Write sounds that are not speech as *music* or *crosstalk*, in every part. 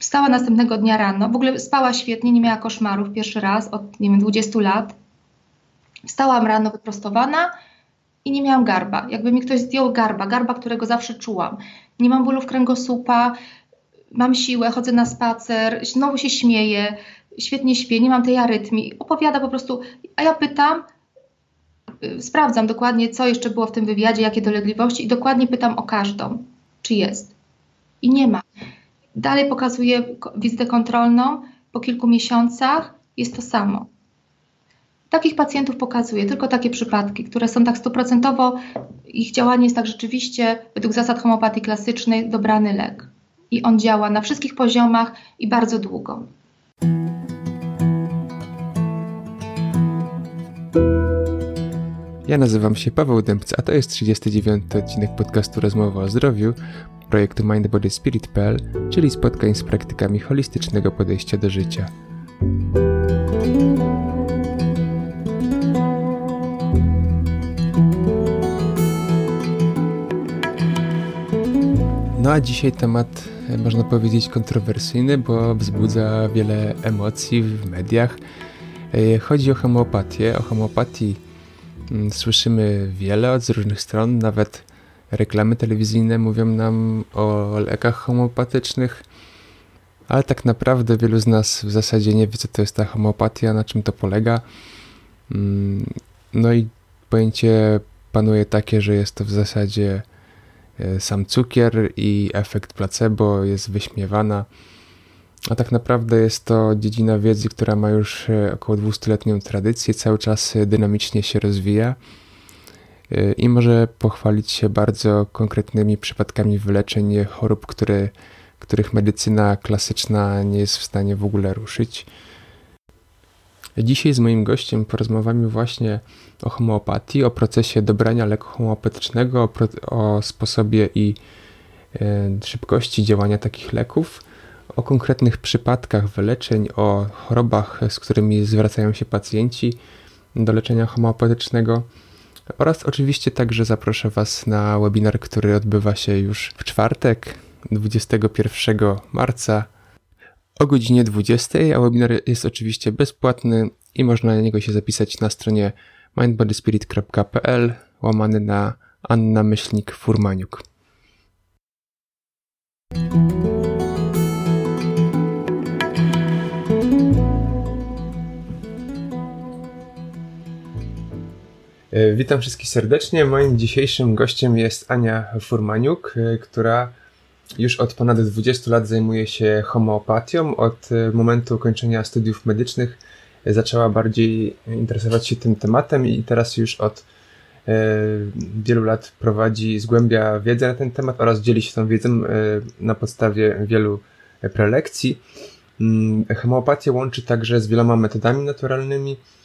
Wstała następnego dnia rano, w ogóle spała świetnie, nie miała koszmarów pierwszy raz od nie wiem, 20 lat. Wstałam rano wyprostowana i nie miałam garba. Jakby mi ktoś zdjął garba, garba, którego zawsze czułam. Nie mam bólów kręgosłupa, mam siłę, chodzę na spacer, znowu się śmieję, świetnie śpię, nie mam tej arytmii. Opowiada po prostu, a ja pytam, y, sprawdzam dokładnie, co jeszcze było w tym wywiadzie, jakie dolegliwości i dokładnie pytam o każdą, czy jest. I nie ma. Dalej pokazuję wizytę kontrolną, po kilku miesiącach jest to samo. Takich pacjentów pokazuję, tylko takie przypadki, które są tak stuprocentowo, ich działanie jest tak rzeczywiście, według zasad homeopatii klasycznej, dobrany lek. I on działa na wszystkich poziomach i bardzo długo. Ja nazywam się Paweł Dębc, a to jest 39. odcinek podcastu Rozmowa o zdrowiu projektu MindBodySpirit.pl, czyli spotkań z praktykami holistycznego podejścia do życia. No a dzisiaj temat, można powiedzieć, kontrowersyjny, bo wzbudza wiele emocji w mediach. E, chodzi o homeopatię. O homeopatii słyszymy wiele od różnych stron, nawet reklamy telewizyjne mówią nam o lekach homeopatycznych, ale tak naprawdę wielu z nas w zasadzie nie wie, co to jest ta homeopatia, na czym to polega. Mm, no i pojęcie panuje takie, że jest to w zasadzie e, sam cukier i efekt placebo jest wyśmiewana. A tak naprawdę jest to dziedzina wiedzy, która ma już e, około 200-letnią tradycję, cały czas dynamicznie się rozwija i może pochwalić się bardzo konkretnymi przypadkami wyleczeń chorób, które, których medycyna klasyczna nie jest w stanie w ogóle ruszyć. Dzisiaj z moim gościem porozmawiamy właśnie o homeopatii, o procesie dobrania leku homeopatycznego, o, o sposobie i e, szybkości działania takich leków, o konkretnych przypadkach wyleczeń, o chorobach, z którymi zwracają się pacjenci do leczenia homeopatycznego oraz oczywiście także zaproszę Was na webinar, który odbywa się już w czwartek, 21 marca o godzinie 20, a webinar jest oczywiście bezpłatny i można na niego się zapisać na stronie mindbodyspirit.pl łamany na Anna Myślnik Furmaniuk. Witam wszystkich serdecznie. Moim dzisiejszym gościem jest Ania Furmaniuk, e, która już od ponad 20 lat zajmuje się homeopatią. Od e, momentu kończenia studiów medycznych zaczęła bardziej interesować się tym tematem i teraz już od wielu lat prowadzi, zgłębia wiedzę na ten temat oraz dzieli się tą wiedzą na podstawie wielu prelekcji. Mm, homeopatię łączy także z wieloma metodami naturalnymi, E,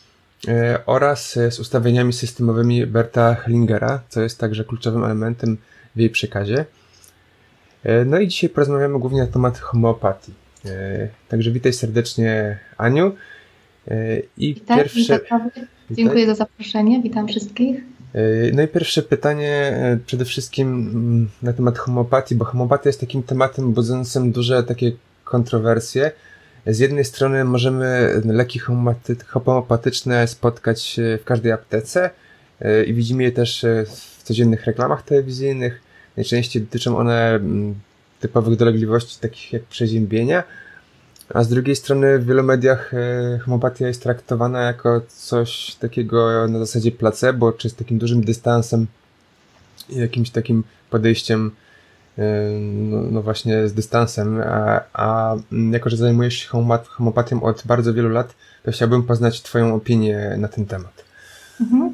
oraz e, z ustawieniami systemowymi Berta Hellingera, co jest także kluczowym elementem w jej przekazie. E, no i dzisiaj porozmawiamy głównie na temat homeopatii. Także witaj serdecznie Aniu. I witam, pierwsze... Witam. Dziękuję za zaproszenie, witam wszystkich. No i pierwsze pytanie przede wszystkim mm, na temat homeopatii, bo homeopatia jest takim tematem budzącym duże takie kontrowersje. Z jednej strony możemy leki homeopatyczne spotkać w każdej aptece e, i widzimy je też e, w codziennych reklamach telewizyjnych. Najczęściej dotyczą one mm, typowych dolegliwości takich jak przeziębienia, a z drugiej strony w wielu mediach e, homeopatia jest traktowana jako coś takiego na zasadzie placebo, czy z takim dużym dystansem i jakimś takim podejściem no, no, właśnie z dystansem, a, a jako, że zajmujesz się homopatią od bardzo wielu lat, to chciałbym poznać Twoją opinię na ten temat. Mhm.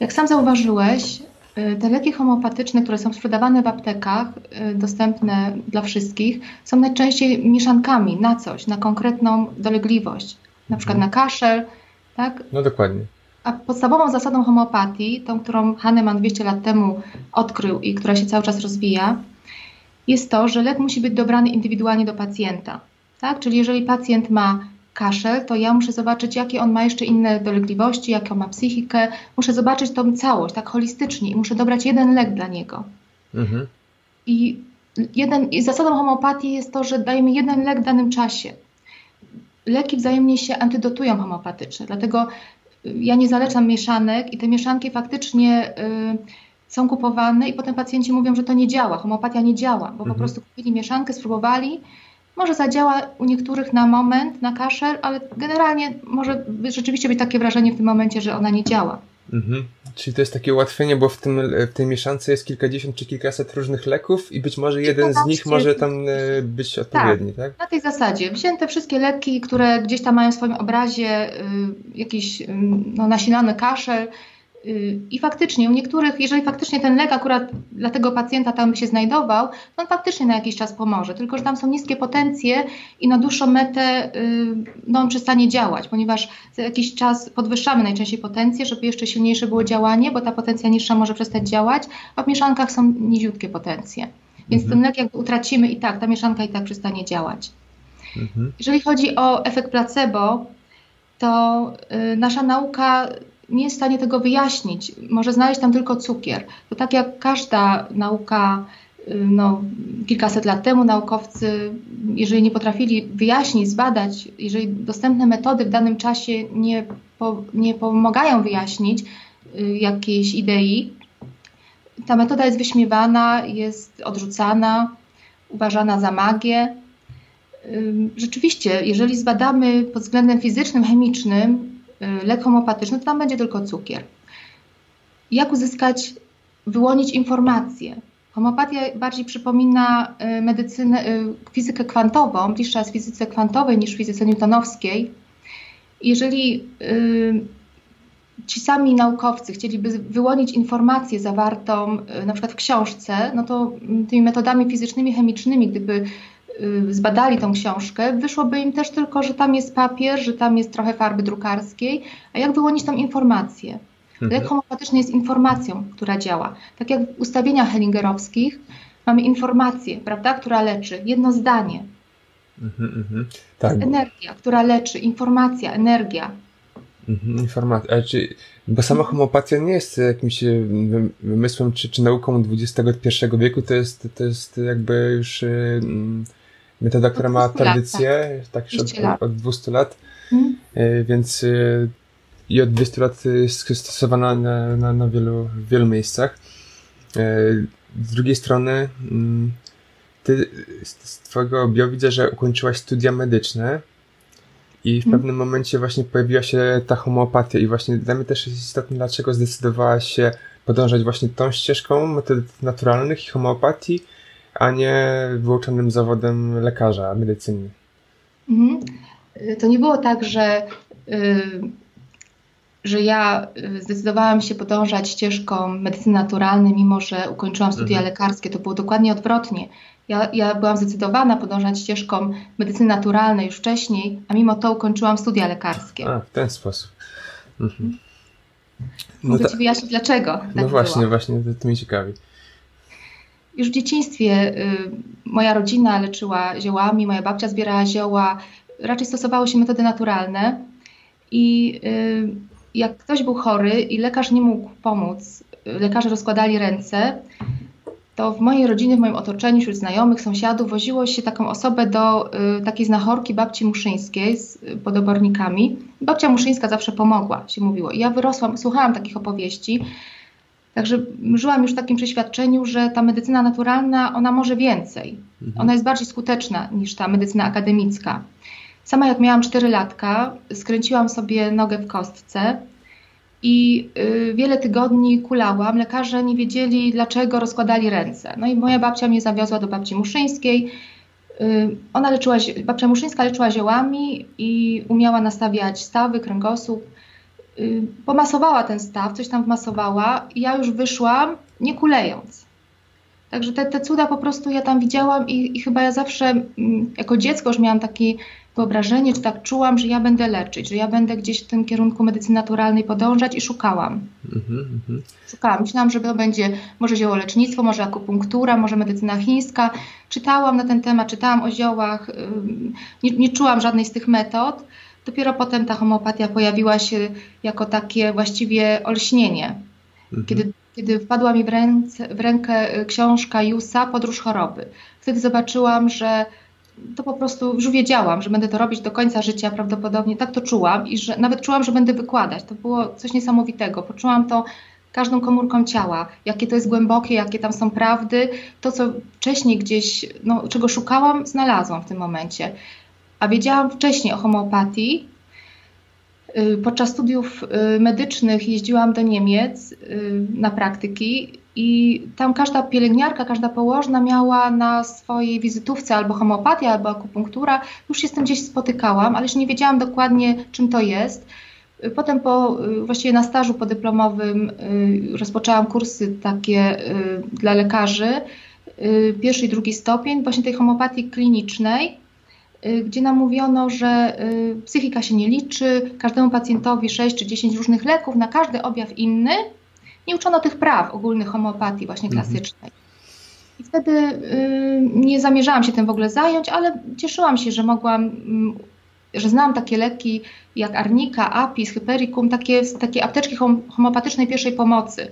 Jak sam zauważyłeś, y, te leki homeopatyczne, które są sprzedawane w aptekach, y, dostępne dla wszystkich, są najczęściej mieszankami na coś, na konkretną dolegliwość, na przykład mhm. na kaszel, tak? No dokładnie. A podstawową zasadą homeopatii, tą, którą Hahnemann 200 lat temu odkrył i która się cały czas rozwija, jest to, że lek musi być dobrany indywidualnie do pacjenta. Tak? Czyli jeżeli pacjent ma kaszel, to ja muszę zobaczyć, jakie on ma jeszcze inne dolegliwości, jaką ma psychikę. Muszę zobaczyć tą całość, tak holistycznie i muszę dobrać jeden lek dla niego. Mhm. I jeden, zasadą homeopatii jest to, że dajemy jeden lek w danym czasie. Leki wzajemnie się antydotują homeopatyczne, dlatego ja nie zalecam mieszanek i te mieszanki faktycznie y, są kupowane i potem pacjenci mówią, że to nie działa, homeopatia nie działa, bo mhm. po prostu kupili mieszankę, spróbowali, może zadziała u niektórych na moment, na kaszel, ale generalnie może rzeczywiście być takie wrażenie w tym momencie, że ona nie działa. Mhm. Czyli to jest takie ułatwienie, bo w, tym, w tej mieszance jest kilkadziesiąt czy kilkaset różnych leków i być może jeden z nich może tam e, być odpowiedni, tak, tak? Na tej zasadzie. Wzięte wszystkie leki, które gdzieś tam mają w swoim obrazie y, jakiś y, no, nasilany kaszel, i faktycznie u niektórych, jeżeli faktycznie ten lek akurat dla tego pacjenta tam by się znajdował, to on faktycznie na jakiś czas pomoże, tylko że tam są niskie potencje i na dłuższą metę y, no, on przestanie działać, ponieważ za jakiś czas podwyższamy najczęściej potencję, żeby jeszcze silniejsze było działanie, bo ta potencja niższa może przestać działać, a w mieszankach są niziutkie potencje. Więc mhm. ten lek jakby utracimy i tak, ta mieszanka i tak przestanie działać. Mhm. Jeżeli chodzi o efekt placebo, to y, nasza nauka nie jest w stanie tego wyjaśnić. Może znaleźć tam tylko cukier. To tak jak każda nauka, y, no, kilkaset lat temu naukowcy, jeżeli nie potrafili wyjaśnić, zbadać, jeżeli dostępne metody w danym czasie nie, po, nie pomagają wyjaśnić y, jakiejś idei, ta metoda jest wyśmiewana, jest odrzucana, uważana za magię. Rzeczywiście, jeżeli zbadamy pod względem fizycznym, chemicznym Y, lek homopatyczny, to tam będzie tylko cukier. Jak uzyskać, wyłonić informacje? Homopatia bardziej przypomina y, medycynę, y, fizykę kwantową, bliższa jest fizyce kwantowej niż fizyce newtonowskiej. Jeżeli ci sami naukowcy chcieliby wyłonić informację zawartą na przykład w książce, no to mm, tymi metodami fizycznymi, chemicznymi, gdyby Y, zbadali tą książkę, wyszłoby im też tylko, że tam jest papier, że tam jest trochę farby drukarskiej, a jak wyłonić tą informację? Mhm. Lek homopatyczny jest informacją, która działa. Tak jak w ustawieniach hellingerowskich mamy informację, prawda, która leczy. Jedno zdanie. Mhm, mhm. Tak. Energia, która leczy. Informacja, energia. Mhm, informacja. Czy, bo sama homeopatia nie jest jakimś e, wymysłem czy, czy nauką XXI wieku, to jest, to jest jakby już e, metoda, która ma tradycję, tak, tak już od, od 200 lat, hmm. więc e, i od 200 lat jest stosowana na, na, na wielu, wielu miejscach. E, z drugiej strony, mm, ty z twojego bio widzę, że ukończyłaś studia medyczne i w hmm. pewnym momencie właśnie pojawiła się ta homeopatia i właśnie dla mnie też jest istotne, dlaczego zdecydowałaś się podążać właśnie tą ścieżką metod naturalnych i homeopatii, a nie wyuczonym zawodem lekarza medycyny. Mhm. To nie było tak, że, yy, że ja zdecydowałam się podążać ścieżką medycyny naturalnej, mimo że ukończyłam studia mhm. lekarskie. To było dokładnie odwrotnie. Ja, ja byłam zdecydowana podążać ścieżką medycyny naturalnej już wcześniej, a mimo to ukończyłam studia lekarskie. A, w ten sposób. Mhm. No Mogę ta... Ci wyjaśnić dlaczego. Tak no właśnie, było. właśnie, to, to mnie ciekawi. Już w dzieciństwie y, moja rodzina leczyła ziołami, moja babcia zbierała zioła, raczej stosowały się metody naturalne i y, jak ktoś był chory i lekarz nie mógł pomóc, lekarze rozkładali ręce, to w mojej rodzinie, w moim otoczeniu, wśród znajomych, sąsiadów woziło się taką osobę do y, takiej znachorki babci Muszyńskiej z podobornikami. Babcia Muszyńska zawsze pomogła, się mówiło. I ja wyrosłam, słuchałam takich opowieści, Także żyłam już w takim przeświadczeniu, że ta medycyna naturalna, ona może więcej. Mhm. Ona jest bardziej skuteczna niż ta medycyna akademicka. Sama jak miałam 4 latka, skręciłam sobie nogę w kostce i y, wiele tygodni kulałam. Lekarze nie wiedzieli, dlaczego rozkładali ręce. No i moja babcia mnie zawiozła do babci Muszyńskiej. Y, ona leczyła, babcia Muszyńska leczyła ziołami i umiała nastawiać stawy, kręgosłup. Y, pomasowała ten staw, coś tam wmasowała i ja już wyszłam nie kulejąc. Także te, te cuda po prostu ja tam widziałam i, i chyba ja zawsze mm, jako dziecko już miałam takie wyobrażenie, czy tak czułam, że ja będę leczyć, że ja będę gdzieś w tym kierunku medycyny naturalnej podążać i szukałam. Mm-hmm. Szukałam. Myślałam, że to będzie może ziołolecznictwo, może akupunktura, może medycyna chińska. Czytałam na ten temat, czytałam o ziołach, nie, nie czułam żadnej z tych metod. Dopiero potem ta homeopatia pojawiła się jako takie właściwie olśnienie. mhm. kiedy, kiedy wpadła mi w, ręce, w rękę książka Jusa Podróż choroby. Wtedy zobaczyłam, że to po prostu już wiedziałam, że będę to robić do końca życia prawdopodobnie, tak to czułam i że nawet czułam, że będę wykładać. To było coś niesamowitego. Poczułam to każdą komórką ciała, jakie to jest głębokie, jakie tam są prawdy. To, co wcześniej gdzieś, no, czego szukałam, znalazłam w tym momencie. A wiedziałam wcześniej o homeopatii. Y, podczas studiów y, medycznych jeździłam do Niemiec y, na praktyki i tam każda pielęgniarka, każda położna miała na swojej wizytówce albo homeopatia, albo akupunktura. Już się z tym gdzieś spotykałam, ale już nie wiedziałam dokładnie, czym to jest. Potem po, właściwie na stażu podyplomowym rozpoczęłam kursy takie dla lekarzy, pierwszy i drugi stopień, właśnie tej homeopatii klinicznej, gdzie nam mówiono, że psychika się nie liczy, każdemu pacjentowi 6 czy 10 różnych leków, na każdy objaw inny, nie uczono tych praw ogólnych homeopatii właśnie mhm. klasycznej. I wtedy y, nie zamierzałam się tym w ogóle zająć, ale cieszyłam się, że mogłam, y, że znam takie leki jak arnika, apis, hypericum, takie, takie apteczki hom homeopatycznej pierwszej pomocy.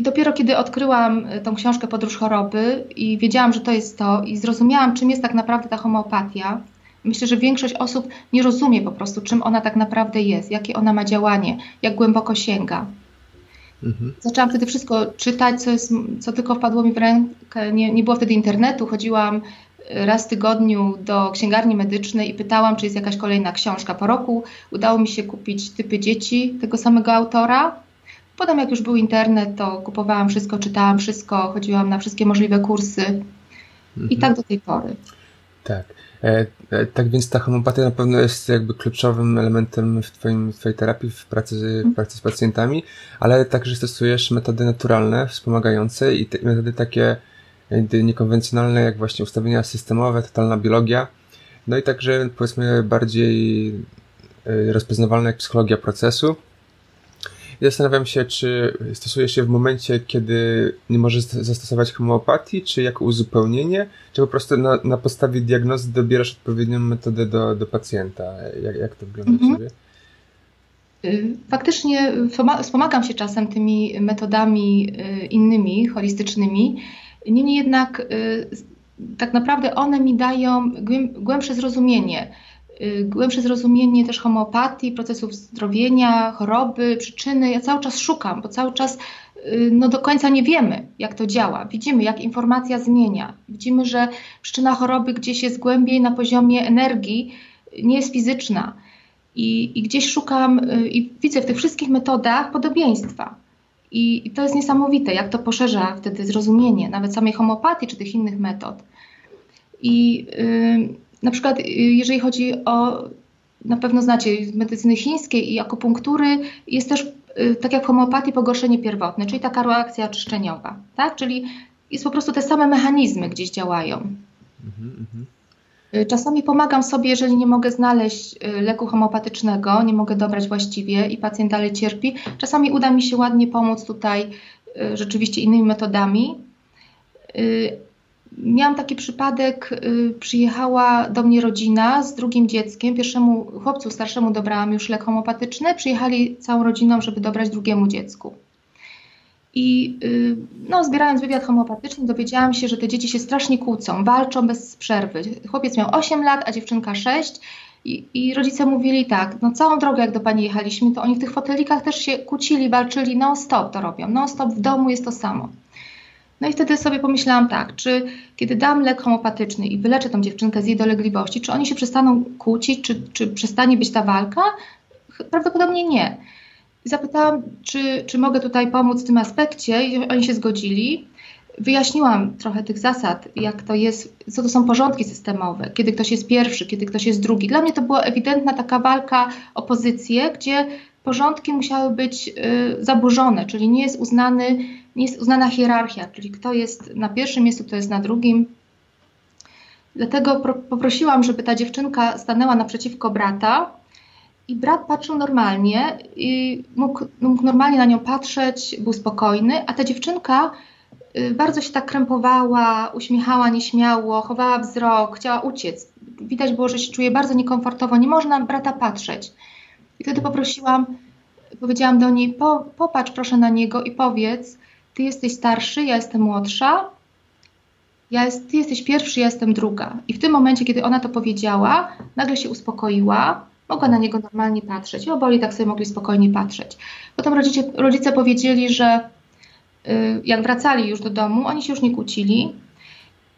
I dopiero kiedy odkryłam y, tą książkę Podróż choroby i wiedziałam, że to jest to i zrozumiałam, czym jest tak naprawdę ta homeopatia, myślę, że większość osób nie rozumie po prostu, czym ona tak naprawdę jest, jakie ona ma działanie, jak głęboko sięga. Mhm. Zaczęłam wtedy wszystko czytać, co, jest, co tylko wpadło mi w rękę. Nie, nie było wtedy internetu. Chodziłam e, raz w tygodniu do księgarni medycznej i pytałam, czy jest jakaś kolejna książka. Po roku udało mi się kupić typy dzieci tego samego autora. Potem, jak już był internet, to kupowałam wszystko, czytałam wszystko, chodziłam na wszystkie możliwe kursy. Mhm. I tak do tej pory. Tak. E, e, tak więc ta homeopatia na pewno jest jakby kluczowym elementem w, twoim, w twojej terapii, w pracy, w mhm. pracy z pacjentami, ale także stosujesz metody naturalne, wspomagające i te, metody takie niekonwencjonalne, jak właśnie ustawienia systemowe, totalna biologia, no i także powiedzmy bardziej e, rozpoznawalne jak psychologia procesu, zastanawiam się, czy stosujesz się w momencie, kiedy nie możesz zastosować homeopatii, czy jako uzupełnienie, czy po prostu na, na podstawie diagnozy dobierasz odpowiednią metodę do, do pacjenta? Jak, jak to wygląda mhm. u Ciebie? Y, faktycznie wspomagam się czasem tymi metodami y, innymi, holistycznymi. Niemniej jednak y, tak naprawdę one mi dają głębsze zrozumienie głębsze zrozumienie też homeopatii, procesów zdrowienia, choroby, przyczyny. Ja cały czas szukam, bo cały czas y, no, do końca nie wiemy, jak to działa. Widzimy, jak informacja zmienia. Widzimy, że przyczyna choroby gdzieś jest głębiej na poziomie energii, nie jest fizyczna. I, i gdzieś szukam y, i widzę w tych wszystkich metodach podobieństwa. I, I, to jest niesamowite, jak to poszerza wtedy zrozumienie nawet samej homeopatii czy tych innych metod. I yy, na przykład y, jeżeli chodzi o, na pewno znacie, medycyny chińskiej i akupunktury, jest też y, tak jak w homeopatii pogorszenie pierwotne, czyli taka reakcja czyszczeniowa, tak? Czyli jest po prostu te same mechanizmy gdzieś działają. Mhm, mhm. Y, Czasami pomagam sobie, jeżeli nie mogę znaleźć leku homeopatycznego, nie mogę dobrać właściwie i pacjent dalej cierpi. Czasami uda mi się ładnie pomóc tutaj rzeczywiście innymi metodami, Miałam taki przypadek, y, przyjechała do mnie rodzina z drugim dzieckiem. Pierwszemu chłopcu starszemu dobrałam już lek homopatyczny, przyjechali całą rodziną, żeby dobrać drugiemu dziecku. I y, no, zbierając wywiad homeopatyczny, dowiedziałam się, że te dzieci się strasznie kłócą, walczą bez przerwy. Chłopiec miał 8 lat, a dziewczynka 6. I, I, rodzice mówili tak, no całą drogę jak do pani jechaliśmy, to oni w tych fotelikach też się kłócili, walczyli, non stop to robią, non stop w domu jest to samo. No i wtedy sobie pomyślałam tak, czy kiedy dam lek homopatyczny i wyleczę tą dziewczynkę z jej dolegliwości, czy oni się przestaną kłócić, czy, czy przestanie być ta walka? Prawdopodobnie nie. Zapytałam, czy, czy mogę tutaj pomóc w tym aspekcie i oni się zgodzili. Wyjaśniłam trochę tych zasad, jak to jest, co to są porządki systemowe, kiedy ktoś jest pierwszy, kiedy ktoś jest drugi. Dla mnie to była ewidentna taka walka o pozycję, gdzie porządki musiały być y, zaburzone, czyli nie jest uznany nie jest uznana hierarchia, czyli kto jest na pierwszym miejscu, kto jest na drugim. Dlatego poprosiłam, żeby ta dziewczynka stanęła naprzeciwko brata i brat patrzył normalnie i mógł, mógł normalnie na nią patrzeć, był spokojny, a ta dziewczynka y, bardzo się tak krępowała, uśmiechała nieśmiało, chowała wzrok, chciała uciec. Widać było, że się czuje bardzo niekomfortowo, nie można na brata patrzeć. I wtedy poprosiłam, powiedziałam do niej, po, popatrz proszę na niego i powiedz, ty jesteś starszy, ja jestem młodsza, ja jest, ty jesteś pierwszy, ja jestem druga. I w tym momencie, kiedy ona to powiedziała, nagle się uspokoiła, mogła na niego normalnie patrzeć. I oboli tak sobie mogli spokojnie patrzeć. Potem rodzice, rodzice powiedzieli, że y, jak wracali już do domu, oni się już nie kłócili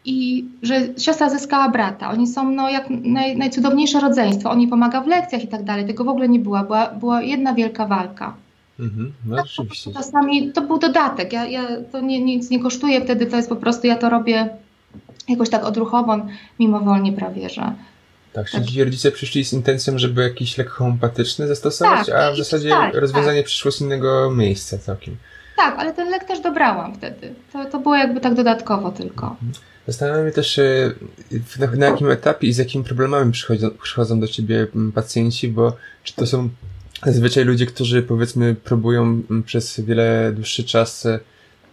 i że siostra zyskała brata. Oni są no, jak naj, najcudowniejsze rodzeństwo. On jej pomaga w lekcjach i tak dalej. Tego w ogóle nie była. Była, była jedna wielka walka. Mhm, no Tak, rzeczywiście. Czasami to był dodatek. Ja, ja, to nie, nic nie kosztuje wtedy, to jest po prostu, ja to robię jakoś tak odruchowo, mimowolnie prawie, że. Tak, czyli ci rodzice przyszli z intencją, żeby jakiś lek homeopatyczny zastosować, Tak, a w zasadzie tak, rozwiązanie przyszło z innego miejsca całkiem. Tak, ale ten lek też dobrałam wtedy. To, to było jakby tak dodatkowo tylko. Zastanawiam się też, e, na, na jakim etapie i z jakimi problemami przychodzą, przychodzą do ciebie mm, pacjenci, bo czy to są zazwyczaj ludzie, którzy powiedzmy próbują mm, przez wiele dłuższy czas e,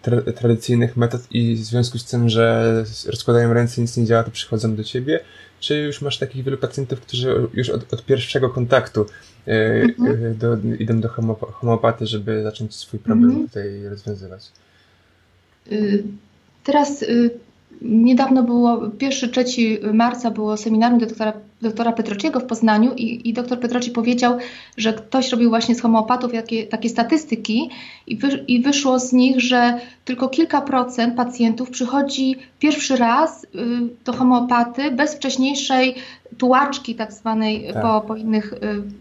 tra tradycyjnych metod i w związku z tym, że rozkładają ręce, nic nie działa, to przychodzą do ciebie? Czy już masz takich wielu pacjentów, którzy już od, od pierwszego kontaktu e, Mhm. e, do, idą do homeopaty, żeby zacząć swój problem Mhm. tutaj rozwiązywać? Y, Teraz y, niedawno było, 1-3 marca było seminarium doktora, doktora Petrociego w Poznaniu i, i doktor Petroci powiedział, że ktoś robił właśnie z homeopatów jakie, takie statystyki i, wy, i wyszło z nich, że tylko kilka procent pacjentów przychodzi pierwszy raz y, do homeopaty bez wcześniejszej tułaczki tak zwanej Tak. po, po innych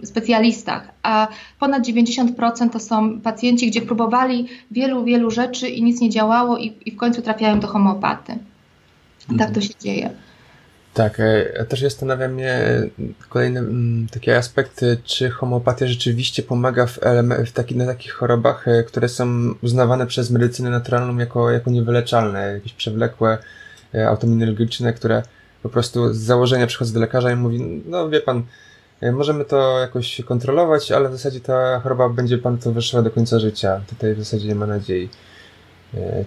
y, specjalistach, a ponad 90% to są pacjenci, gdzie próbowali wielu, wielu rzeczy i nic nie działało i, i w końcu trafiają do homeopaty. Tak to się dzieje. Tak, e, też zastanawia mnie kolejny mm, taki aspekt, czy homeopatia rzeczywiście pomaga w, w taki, na takich chorobach, e, które są uznawane przez medycynę naturalną jako, jako niewyleczalne, jakieś przewlekłe, e, autoimmunologiczne, które po prostu z założenia przychodzę do lekarza i mówi, no wie pan, możemy to jakoś kontrolować, ale w zasadzie ta choroba będzie pan to wyszła do końca życia. Tutaj w zasadzie nie ma nadziei.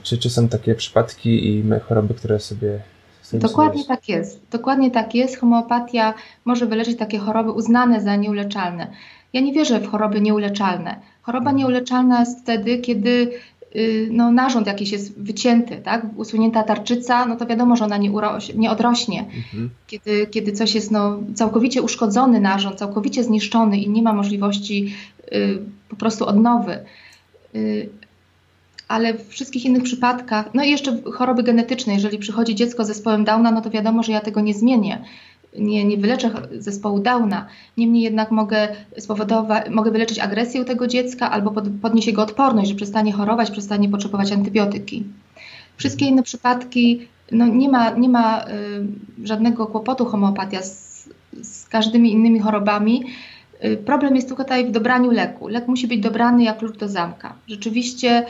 Czy, czy są takie przypadki i choroby, które sobie... Dokładnie tak jest. Dokładnie tak jest. Homeopatia może wyleczyć takie choroby uznane za nieuleczalne. Ja nie wierzę w choroby nieuleczalne. Choroba Mhm. nieuleczalna jest wtedy, kiedy y, no, narząd jakiś jest wycięty, tak? usunięta tarczyca, no to wiadomo, że ona nie, uroś, nie odrośnie. Mhm. Kiedy, kiedy coś jest no, całkowicie uszkodzony narząd, całkowicie zniszczony i nie ma możliwości y, po prostu odnowy. Y, ale w wszystkich innych przypadkach, no i jeszcze choroby genetyczne, jeżeli przychodzi dziecko z zespołem Downa, no to wiadomo, że ja tego nie zmienię. Nie, nie wyleczę zespołu Downa. Niemniej jednak mogę spowodować, mogę wyleczyć agresję u tego dziecka albo pod, podnieść jego odporność, że przestanie chorować, przestanie potrzebować antybiotyki. Wszystkie inne przypadki, no nie ma, nie ma y, żadnego kłopotu homeopatia z, z każdymi innymi chorobami. Y, Problem jest tutaj w dobraniu leku. Lek musi być dobrany jak klucz do zamka. Rzeczywiście,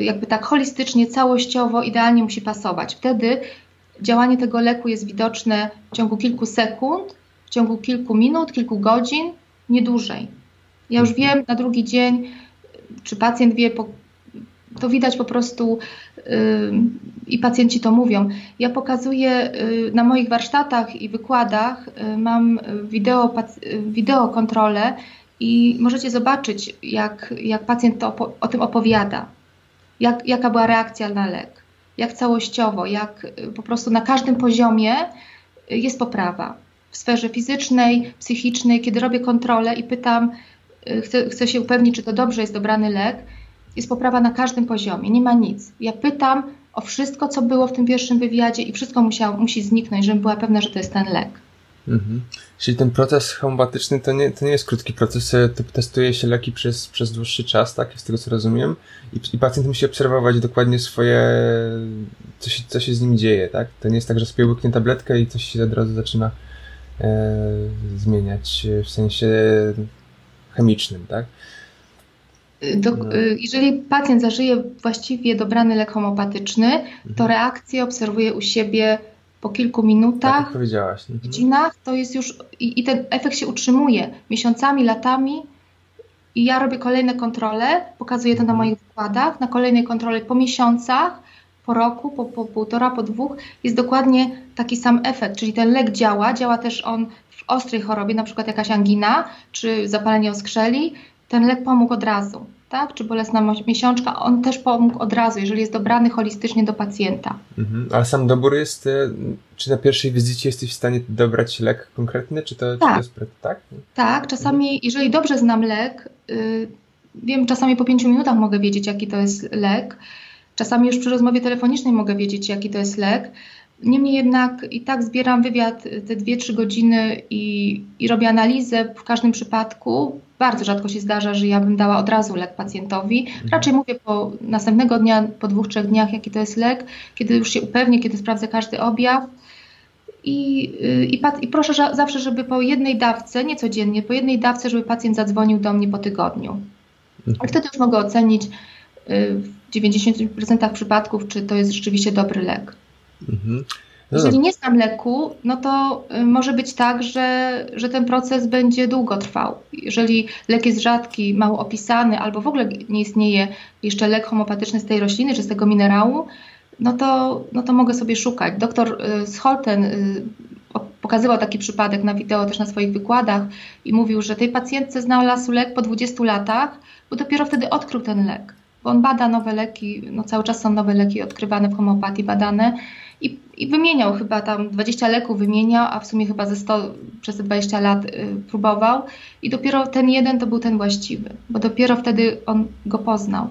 jakby tak holistycznie, całościowo, idealnie musi pasować. Wtedy działanie tego leku jest widoczne w ciągu kilku sekund, w ciągu kilku minut, kilku godzin, nie dłużej. Ja już wiem na drugi dzień, czy pacjent wie, to widać po prostu yy, i pacjenci to mówią. Ja pokazuję yy, na moich warsztatach i wykładach, yy, mam wideo, wideo kontrolę i możecie zobaczyć, jak, jak pacjent to o tym opowiada, jak, jaka była reakcja na lek, jak całościowo, jak y, po prostu na każdym poziomie y, jest poprawa. W sferze fizycznej, psychicznej, kiedy robię kontrolę i pytam, y, chcę, chcę się upewnić, czy to dobrze jest dobrany lek, jest poprawa na każdym poziomie, nie ma nic. Ja pytam o wszystko, co było w tym pierwszym wywiadzie i wszystko musiało, musi zniknąć, żebym była pewna, że to jest ten lek. Mhm. Czyli ten proces homeopatyczny to nie, to nie jest krótki proces, e, to testuje się leki przez, przez dłuższy czas, tak? Z tego co rozumiem. I, I pacjent musi obserwować dokładnie swoje, co się, co się z nim dzieje, tak? To nie jest tak, że sobie łyknie tabletkę i coś się od razu zaczyna e, zmieniać e, w sensie chemicznym, tak? Do, No. Jeżeli pacjent zażyje właściwie dobrany lek homopatyczny, to Mhm. reakcję obserwuje u siebie po kilku Tak minutach, powiedziałaś. Mhm. godzinach, to jest już i, i ten efekt się utrzymuje miesiącami, latami. I ja robię kolejne kontrole, pokazuję to na moich wykładach, na kolejnej kontroli po miesiącach, po roku, po, po półtora, po dwóch, jest dokładnie taki sam efekt, czyli ten lek działa, działa też on w ostrej chorobie, na przykład jakaś angina czy zapalenie oskrzeli, ten lek pomógł od razu, tak? Czy bolesna miesiączka, on też pomógł od razu, jeżeli jest dobrany holistycznie do pacjenta. Mhm. Ale sam dobór jest, e, czy na pierwszej wizycie jesteś w stanie dobrać lek konkretny, czy to, tak. Czy to jest, tak? Tak, czasami, jeżeli dobrze znam lek, yy, wiem, czasami po pięciu minutach mogę wiedzieć, jaki to jest lek. Czasami już przy rozmowie telefonicznej mogę wiedzieć, jaki to jest lek. Niemniej jednak i tak zbieram wywiad te 2-3 godziny i, i robię analizę w każdym przypadku. Bardzo rzadko się zdarza, że ja bym dała od razu lek pacjentowi. Mhm. Raczej mówię po następnego dnia, po dwóch, trzech dniach, jaki to jest lek, kiedy już się upewnię, kiedy sprawdzę każdy objaw. I, y, i, i proszę zawsze, żeby po jednej dawce, nie codziennie, po jednej dawce, żeby pacjent zadzwonił do mnie po tygodniu. Mhm. Wtedy już mogę ocenić y, w 90% przypadków, czy to jest rzeczywiście dobry lek. Mhm. Jeżeli nie znam leku, no to y, może być tak, że, że ten proces będzie długo trwał. Jeżeli lek jest rzadki, mało opisany, albo w ogóle nie istnieje jeszcze lek homopatyczny z tej rośliny czy z tego minerału, no to, no to mogę sobie szukać. Doktor y, Scholten pokazywał taki przypadek na wideo też na swoich wykładach i mówił, że tej pacjentce znalazł lek po 20 latach, bo dopiero wtedy odkrył ten lek. Bo on bada nowe leki, no cały czas są nowe leki odkrywane w homeopatii, badane i, i wymieniał chyba tam 20 leków wymieniał, a w sumie chyba ze 100 przez te 20 lat y, próbował i dopiero ten jeden to był ten właściwy, bo dopiero wtedy on go poznał.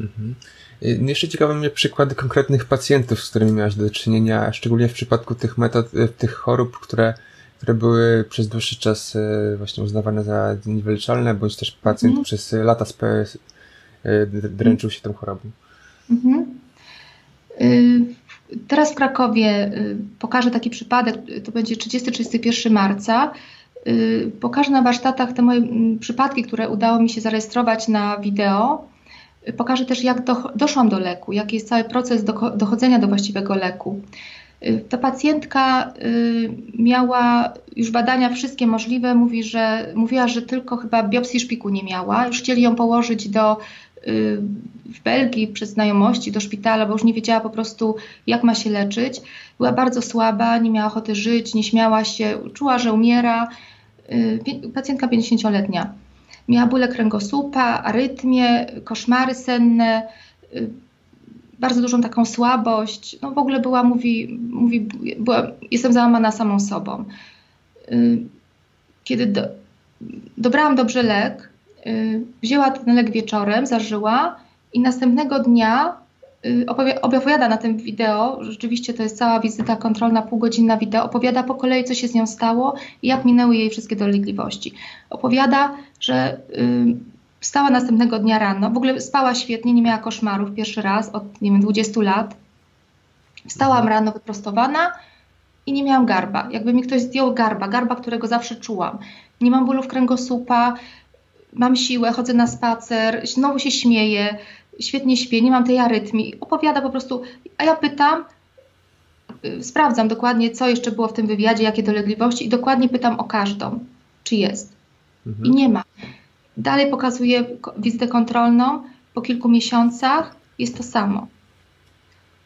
Mhm. Y, jeszcze ciekawe mnie przykłady konkretnych pacjentów, z którymi miałaś do czynienia, szczególnie w przypadku tych metod, y, tych chorób, które, które były przez dłuższy czas y, właśnie uznawane za niewyleczalne, bądź też pacjent mhm. przez lata dręczył się tą chorobą. Mhm. Teraz w Krakowie pokażę taki przypadek, to będzie 30-31 marca. Pokażę na warsztatach te moje mm, przypadki, które udało mi się zarejestrować na wideo Pokażę też, jak do, doszłam do leku, jaki jest cały proces do, dochodzenia do właściwego leku. Y, ta pacjentka y, miała już badania wszystkie możliwe, mówi, że, mówiła, że tylko chyba biopsji szpiku nie miała. Już chcieli ją położyć do, y, w Belgii przez znajomości do szpitala, bo już nie wiedziała po prostu, jak ma się leczyć. Była bardzo słaba, nie miała ochoty żyć, nie śmiała się, czuła, że umiera. Pacjentka 50-letnia. Miała bóle kręgosłupa, arytmie, koszmary senne, y, bardzo dużą taką słabość. No w ogóle była, mówi, mówi była, jestem załamana samą sobą. Y, kiedy do, dobrałam dobrze lek, y, wzięła ten lek wieczorem, zażyła i następnego dnia Y, opowiada na tym wideo, rzeczywiście to jest cała wizyta kontrolna, półgodzinna wideo, opowiada po kolei, co się z nią stało i jak minęły jej wszystkie dolegliwości. Opowiada, że y, wstała następnego dnia rano, w ogóle spała świetnie, nie miała koszmarów pierwszy raz od, nie wiem, 20 lat. Wstałam rano wyprostowana i nie miałam garba. Jakby mi ktoś zdjął garba, garba, którego zawsze czułam. Nie mam bólów kręgosłupa, mam siłę, chodzę na spacer, znowu się śmieję, świetnie śpię, nie mam tej arytmii. Opowiada po prostu, a ja pytam, y, sprawdzam dokładnie, co jeszcze było w tym wywiadzie, jakie dolegliwości i dokładnie pytam o każdą, czy jest. Mhm. I nie ma. Dalej pokazuję wizytę kontrolną, po kilku miesiącach jest to samo.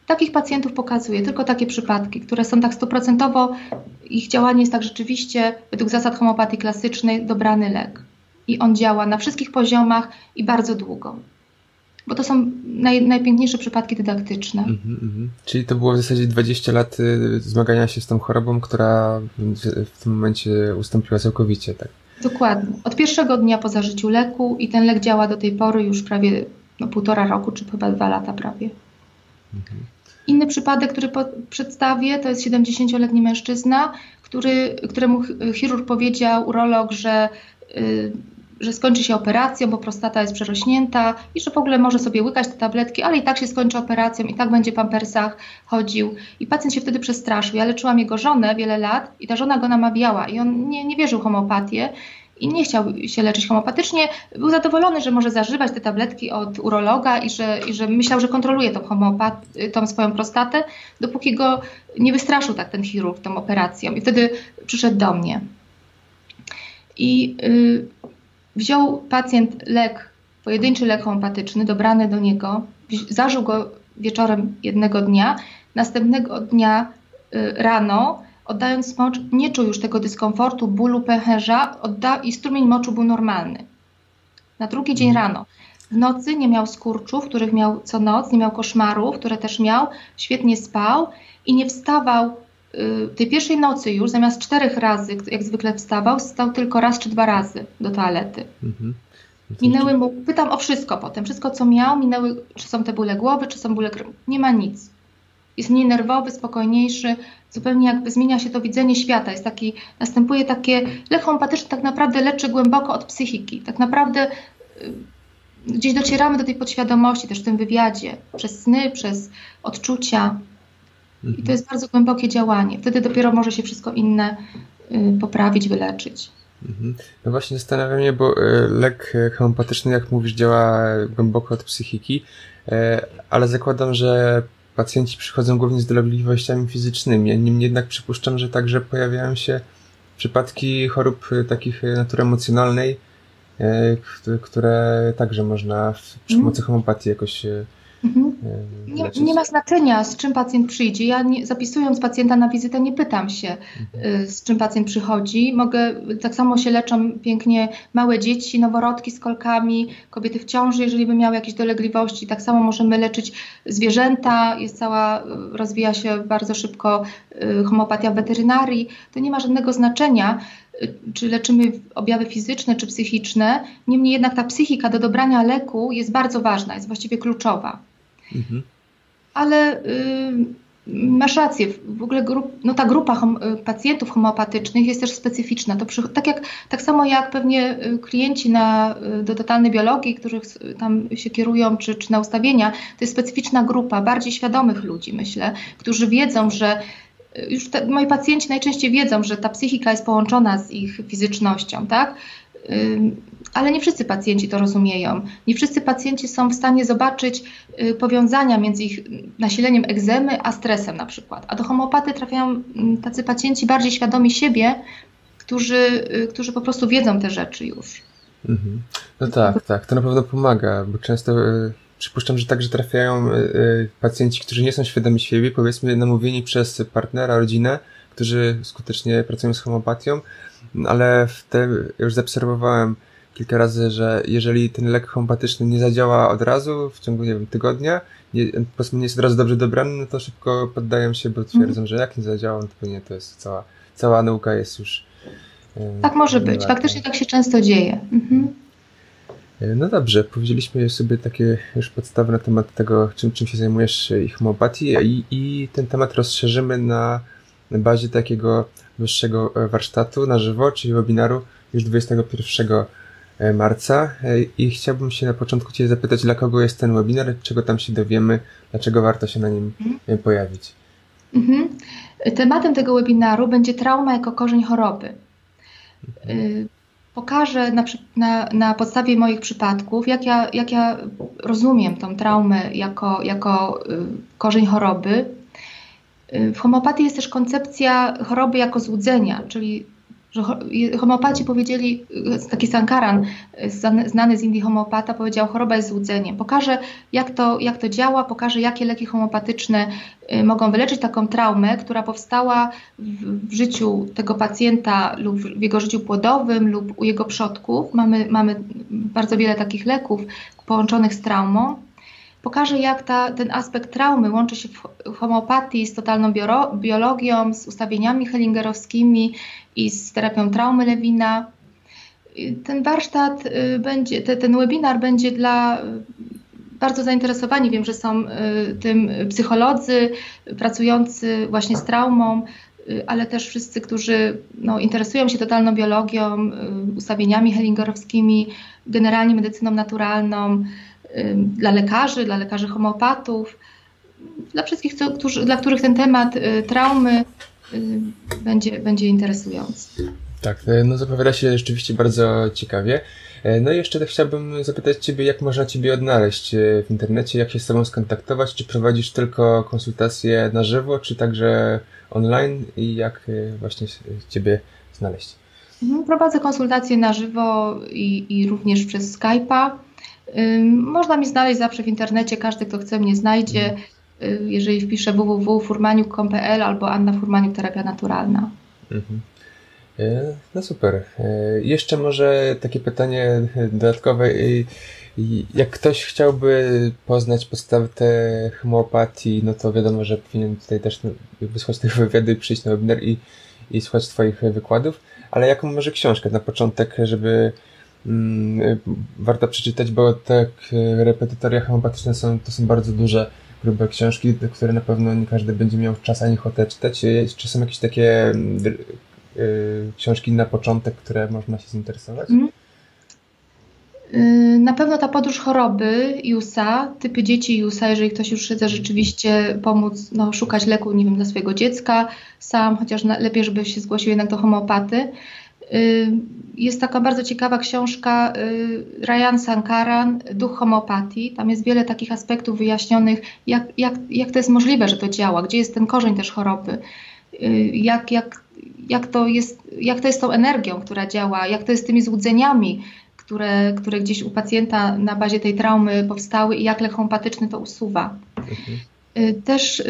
Takich pacjentów pokazuję, tylko takie przypadki, które są tak stuprocentowo, ich działanie jest tak rzeczywiście, według zasad homeopatii klasycznej, dobrany lek. I on działa na wszystkich poziomach i bardzo długo bo to są naj, najpiękniejsze przypadki dydaktyczne. Mm -hmm. Czyli to było w zasadzie 20 lat y, zmagania się z tą chorobą, która w tym momencie ustąpiła całkowicie, tak? Dokładnie. Od pierwszego dnia po zażyciu leku i ten lek działa do tej pory już prawie no, półtora roku, czy chyba dwa lata prawie. -hmm. Inny przypadek, który przedstawię, to jest 70-letni mężczyzna, który, któremu chirurg powiedział, urolog, że y, że skończy się operacją, bo prostata jest przerośnięta i że w ogóle może sobie łykać te tabletki, ale i tak się skończy operacją, i tak będzie w pampersach chodził. I pacjent się wtedy przestraszył. Ja leczyłam jego żonę wiele lat i ta żona go namawiała i on nie, nie wierzył w homeopatię i nie chciał się leczyć homeopatycznie. Był zadowolony, że może zażywać te tabletki od urologa i że, i że myślał, że kontroluje tą, homeopat- tą swoją prostatę, dopóki go nie wystraszył tak ten chirurg tą operacją. I wtedy przyszedł do mnie. I yy, Wziął pacjent lek, pojedynczy lek homeopatyczny, dobrany do niego, zażył go wieczorem jednego dnia, następnego dnia y, rano, oddając mocz, nie czuł już tego dyskomfortu, bólu, pęcherza odda- i strumień moczu był normalny. Na drugi dzień mhm. rano. W nocy nie miał skurczów, których miał co noc, nie miał koszmarów, które też miał, świetnie spał i nie wstawał tej pierwszej nocy już, zamiast czterech razy, jak zwykle wstawał, wstał tylko raz czy dwa razy do toalety. Mhm. Minęły mu, pytam o wszystko potem, wszystko co miał, minęły, czy są te bóle głowy, czy są bóle, nie ma nic. Jest mniej nerwowy, spokojniejszy, zupełnie jakby zmienia się to widzenie świata. Jest taki, następuje takie, lek homeopatyczny tak naprawdę leczy głęboko od psychiki. Tak naprawdę y, gdzieś docieramy do tej podświadomości też w tym wywiadzie, przez sny, przez odczucia. I to mhm. jest bardzo głębokie działanie. Wtedy dopiero może się wszystko inne y, poprawić, wyleczyć. Mhm. No właśnie zastanawiam się, bo y, lek homeopatyczny, jak mówisz, działa głęboko od psychiki, y, ale zakładam, że pacjenci przychodzą głównie z dolegliwościami fizycznymi. Niemniej jednak przypuszczam, że także pojawiają się przypadki chorób takich natury emocjonalnej, które także można przy pomocy mhm. homeopatii jakoś Mhm. Nie, nie, ma znaczenia, z czym pacjent przyjdzie. Ja nie, zapisując pacjenta na wizytę, nie pytam się, mhm. Y, z czym pacjent przychodzi. Mogę, tak samo się leczą pięknie małe dzieci, noworodki z kolkami, kobiety w ciąży, jeżeli by miały jakieś dolegliwości. Tak samo możemy leczyć zwierzęta. Jest cała, rozwija się bardzo szybko y, homeopatia w weterynarii. To nie ma żadnego znaczenia y, czy leczymy objawy fizyczne czy psychiczne. Niemniej jednak ta psychika do dobrania leku jest bardzo ważna, jest właściwie kluczowa. Mhm. Ale y, masz rację, w ogóle grup, no ta grupa hom, y, pacjentów homeopatycznych jest też specyficzna. To przy, tak, jak, tak samo jak pewnie y, klienci na, y, do totalnej biologii, których tam się kierują, czy, czy na ustawienia, to jest specyficzna grupa bardziej świadomych ludzi, myślę, którzy wiedzą, że już te, moi pacjenci najczęściej wiedzą, że ta psychika jest połączona z ich fizycznością, tak? Ale nie wszyscy pacjenci to rozumieją. Nie wszyscy pacjenci są w stanie zobaczyć y, powiązania między ich nasileniem egzemy a stresem na przykład. A do homeopaty trafiają mm, tacy pacjenci bardziej świadomi siebie, którzy, y, którzy po prostu wiedzą te rzeczy już. Mhm. No tak, tak, to na pewno pomaga, bo często y, przypuszczam, że także trafiają pacjenci, którzy nie są świadomi siebie, powiedzmy namówieni przez partnera, rodzinę, którzy skutecznie pracują z homopatią, ale w te, już zaobserwowałem kilka razy, że jeżeli ten lek homeopatyczny nie zadziała od razu, w ciągu, nie wiem, tygodnia, nie, po prostu nie jest od razu dobrze dobrany, no to szybko poddają się, bo twierdzą, mm. że jak nie zadziała, no to pewnie to jest cała, cała nauka jest już... tak może być, faktycznie tak się często dzieje. Mhm. No dobrze, powiedzieliśmy sobie takie już podstawy na temat tego, czym, czym się zajmujesz i homeopatii i, i ten temat rozszerzymy na bazie takiego wyższego warsztatu na żywo, czyli webinaru już 21 E, marca e, i chciałbym się na początku Cię zapytać, dla kogo jest ten webinar, czego tam się dowiemy, dlaczego warto się na nim mhm. pojawić. Mhm. Tematem tego webinaru będzie trauma jako korzeń choroby. Mhm. Pokażę na, na, na, podstawie moich przypadków, jak ja, jak ja rozumiem tą traumę jako, jako korzeń choroby. W homeopatii jest też koncepcja choroby jako złudzenia, czyli że homeopaci powiedzieli, taki Sankaran, znany z Indii homeopata, powiedział, choroba jest złudzeniem. Pokażę, jak to, jak to działa, pokażę, jakie leki homeopatyczne y, mogą wyleczyć taką traumę, która powstała w, w życiu tego pacjenta lub w jego życiu płodowym lub u jego przodków. Mamy, mamy bardzo wiele takich leków połączonych z traumą pokażę, jak ta, ten aspekt traumy łączy się w homeopatii z totalną biologią, z ustawieniami hellingerowskimi i z terapią traumy Lewina. Ten warsztat y, będzie, ten webinar będzie dla y, bardzo zainteresowani. Wiem, że są y, tym psycholodzy pracujący właśnie z traumą, ale też wszyscy, którzy no, interesują się totalną biologią, ustawieniami hellingerowskimi, generalnie medycyną naturalną dla lekarzy, dla lekarzy homeopatów, dla wszystkich, co, którzy, dla których ten temat y, traumy y, będzie, będzie interesujący. Tak, e, no zapowiada się rzeczywiście bardzo ciekawie. No i jeszcze chciałbym zapytać Ciebie, jak można Ciebie odnaleźć w internecie, jak się z Tobą skontaktować, czy prowadzisz tylko konsultacje na żywo, czy także online i jak właśnie Ciebie znaleźć? Mhm, prowadzę konsultacje na żywo i, i również przez Skype'a. Można mi znaleźć zawsze w internecie, każdy kto chce mnie znajdzie, jeżeli wpiszę www.furmaniuk.pl albo Anna Furmaniuk Terapia Naturalna. Mhm. No super. Jeszcze może takie pytanie dodatkowe. Jak ktoś chciałby poznać podstawę homeopatii, no to wiadomo, że powinien tutaj też wysłać tych wywiady, przyjść na webinar i, i słuchać Twoich wykładów. Ale jaką może książkę na początek, żeby warto przeczytać, bo te repetytoria homeopatyczne są, to są bardzo duże, grube książki, które na pewno nie każdy będzie miał czas ani ochotę czytać. Czy są jakieś takie y, książki na początek, które można się zinteresować? Mm. Na pewno ta podróż choroby Jusa, typy dzieci Jusa, jeżeli ktoś już chce rzeczywiście pomóc no, szukać leku, nie wiem, dla swojego dziecka sam, chociaż lepiej, żeby się zgłosił jednak do homeopaty. Y, jest taka bardzo ciekawa książka y, Ryan Sankaran, Duch homeopatii. Tam jest wiele takich aspektów wyjaśnionych, jak, jak, jak to jest możliwe, że to działa, gdzie jest ten korzeń też choroby, y, jak, jak, jak, to jest, jak to jest tą energią, która działa, jak to jest z tymi złudzeniami, które, które gdzieś u pacjenta na bazie tej traumy powstały i jak lek homeopatyczny to usuwa. Mhm. Też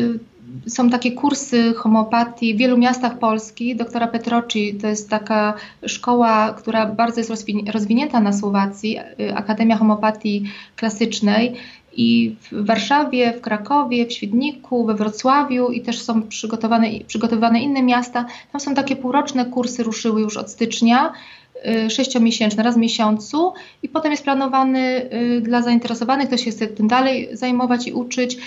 są takie kursy homeopatii w wielu miastach Polski. Doktora Petroci to jest taka szkoła, która bardzo jest rozwinięta na Słowacji, y, Akademia Homeopatii Klasycznej. I w Warszawie, w Krakowie, w Świdniku, we Wrocławiu i też są przygotowane, przygotowane inne miasta. Tam są takie półroczne kursy, ruszyły już od stycznia y, sześciomiesięczny, raz w miesiącu i potem jest planowany y, dla zainteresowanych, kto się chce tym dalej zajmować i uczyć,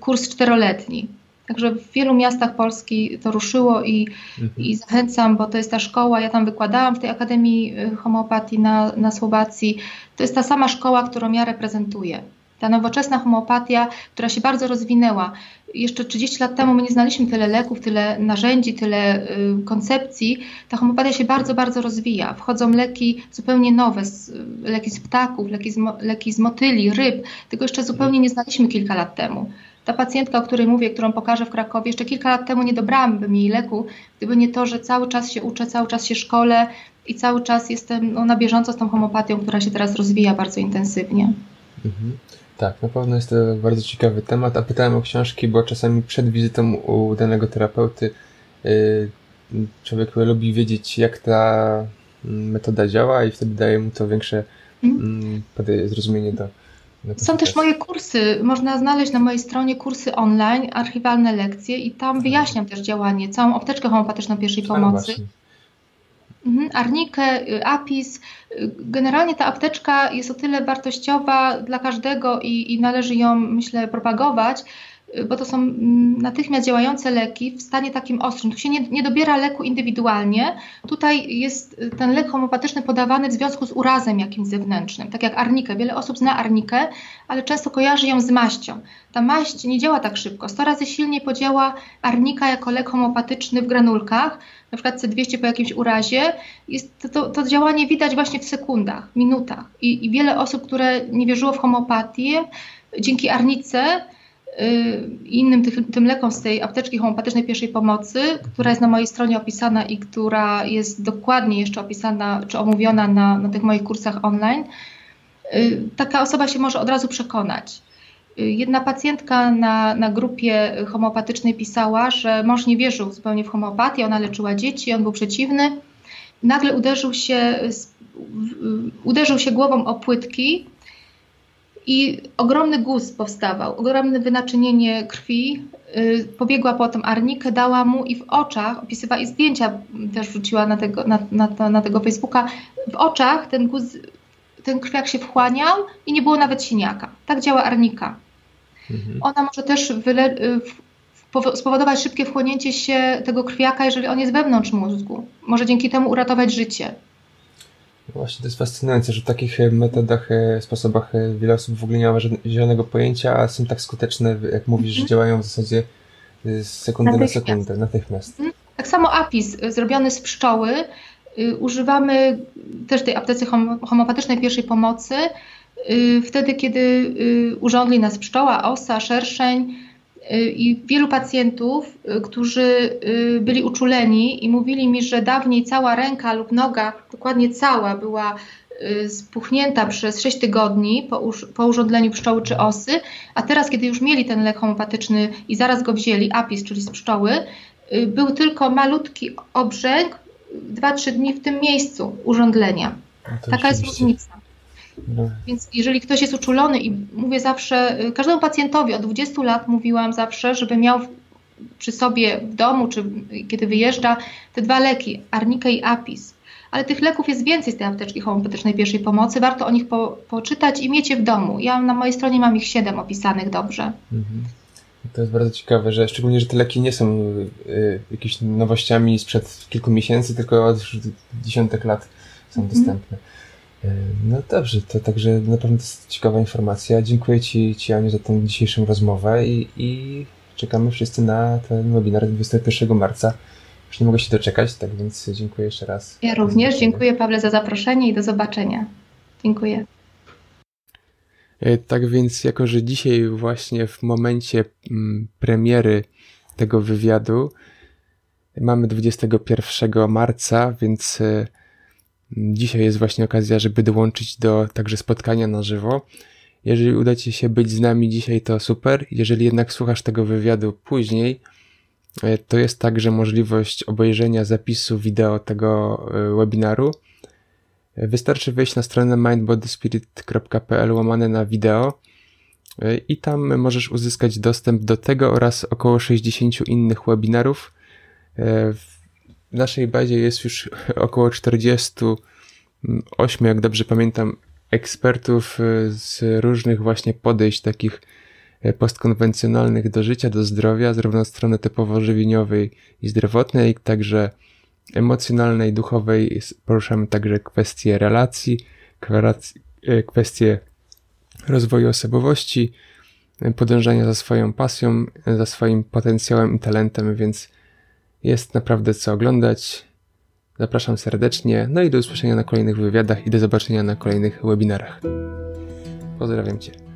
kurs czteroletni. Także w wielu miastach Polski to ruszyło i, mhm. i zachęcam, bo to jest ta szkoła, ja tam wykładałam w tej Akademii y, Homeopatii na, na Słowacji. To jest ta sama szkoła, którą ja reprezentuję. Ta nowoczesna homeopatia, która się bardzo rozwinęła. Jeszcze 30 lat temu my nie znaliśmy tyle leków, tyle narzędzi, tyle y, koncepcji. Ta homeopatia się bardzo, bardzo rozwija. Wchodzą leki zupełnie nowe, z, leki z ptaków, leki z, leki z motyli, ryb. Tego jeszcze zupełnie nie znaliśmy kilka lat temu. Ta pacjentka, o której mówię, którą pokażę w Krakowie, jeszcze kilka lat temu nie dobrałam bym jej leku, gdyby nie to, że cały czas się uczę, cały czas się szkole i cały czas jestem no, na bieżąco z tą homopatią, która się teraz rozwija bardzo intensywnie. Mhm. Tak, na pewno jest to bardzo ciekawy temat, a pytałem o książki, bo czasami przed wizytą u danego terapeuty yy, człowiek lubi wiedzieć, jak ta mm, metoda działa i wtedy daje mu to większe mm. Yy, zrozumienie do, są też moje kursy, można znaleźć na mojej stronie kursy online, archiwalne lekcje i tam wyjaśniam też działanie, całą apteczkę homeopatyczną pierwszej pomocy. Mhm, arnikę, y, apis. Y, generalnie ta apteczka jest o tyle wartościowa dla każdego i, i należy ją, myślę, propagować, bo to są mm, natychmiast działające leki w stanie takim ostrym. Tu się nie, nie, dobiera leku indywidualnie. Tutaj jest ten lek homeopatyczny podawany w związku z urazem jakimś zewnętrznym, tak jak arnikę. Wiele osób zna arnikę, ale często kojarzy ją z maścią. Ta maść nie działa tak szybko. 100 razy silniej podziała arnika jako lek homeopatyczny w granulkach, na przykład C200 po jakimś urazie. Jest to, to, to działanie widać właśnie w sekundach, minutach. I, I wiele osób, które nie wierzyło w homeopatię, dzięki arnice Y, innym tych, tym lekom z tej apteczki homeopatycznej pierwszej pomocy, która jest na mojej stronie opisana i która jest dokładnie jeszcze opisana czy omówiona na, na tych moich kursach online, y, taka osoba się może od razu przekonać. Y, jedna pacjentka na, na grupie homeopatycznej pisała, że mąż nie wierzył zupełnie w homeopatię, ona leczyła dzieci, on był przeciwny. Nagle uderzył się, uderzył się głową o płytki i ogromny guz powstawał, ogromne wynaczynienie krwi. Yy, pobiegła potem Arnikę, dała mu i w oczach, opisywała i zdjęcia też wrzuciła na tego, na, na, na tego Facebooka, w oczach ten guz, ten krwiak się wchłaniał i nie było nawet siniaka. Tak działa Arnika. Mhm. Ona może też wyle, y, spowodować szybkie wchłonięcie się tego krwiaka, jeżeli on jest wewnątrz mózgu. Może dzięki temu uratować życie. Właśnie to jest fascynujące, że w takich e, metodach, e, sposobach e, wiele osób w ogóle nie ma zielonego pojęcia, a są tak skuteczne, jak mówisz, że mhm. działają w zasadzie z sekundy natychmiast. na sekundę, natychmiast. Mhm. Tak samo apis zrobiony z pszczoły. Używamy też tej aptece homeopatycznej pierwszej pomocy. Wtedy, kiedy urządli nas pszczoła, osa, szerszeń, I wielu pacjentów, y, którzy y, byli uczuleni i mówili mi, że dawniej cała ręka lub noga, dokładnie cała, była spuchnięta przez 6 tygodni po, po urządleniu pszczoły czy osy, a teraz, kiedy już mieli ten lek homeopatyczny i zaraz go wzięli, apis, czyli z pszczoły, był tylko malutki obrzęk 2-3 dni w tym miejscu urządlenia. No Taka jest różnica. No. Więc jeżeli ktoś jest uczulony i mówię zawsze, każdemu pacjentowi od 20 lat mówiłam zawsze, żeby miał przy sobie w domu, czy kiedy wyjeżdża, te dwa leki, arnika i apis. Ale tych leków jest więcej z tej apteczki homeopatycznej pierwszej pomocy. Warto o nich po, poczytać i mieć je w domu. Ja na mojej stronie mam ich siedem opisanych dobrze. Mhm. To jest bardzo ciekawe, że szczególnie, że te leki nie są y, jakimiś nowościami sprzed kilku miesięcy, tylko od dziesiątek lat są mhm. dostępne. Y, no dobrze, to także na pewno to jest ciekawa informacja. Dziękuję Ci, Ci Aniu, za tę dzisiejszą rozmowę i, i czekamy wszyscy na ten webinar 21 marca. Już nie mogę się doczekać, tak więc dziękuję jeszcze raz. Ja również dziękuję Pawle za zaproszenie i do zobaczenia. Dziękuję. E, tak więc, jako że dzisiaj właśnie w momencie mm, premiery tego wywiadu mamy 21 marca, więc e, dzisiaj jest właśnie okazja, żeby dołączyć do także spotkania na żywo. Jeżeli uda Ci się być z nami dzisiaj, to super. Jeżeli jednak słuchasz tego wywiadu później, e, to jest także możliwość obejrzenia zapisu wideo tego e, webinaru. E, wystarczy wejść na stronę mindbodyspirit.pl łamane na wideo i tam możesz uzyskać dostęp do tego oraz około 60 innych webinarów. W naszej bazie jest już *laughs* około 48, jak dobrze pamiętam, ekspertów y, z różnych właśnie podejść takich y, postkonwencjonalnych do życia, do zdrowia, zarówno strony typowo żywieniowej i zdrowotnej, także emocjonalnej, duchowej. Poruszamy także kwestie relacji, y, kwestie rozwoju osobowości, podążania za swoją pasją, za swoim potencjałem i talentem, więc jest naprawdę co oglądać. Zapraszam serdecznie, no i do usłyszenia na kolejnych wywiadach i do zobaczenia na kolejnych webinarach. Pozdrawiam Cię.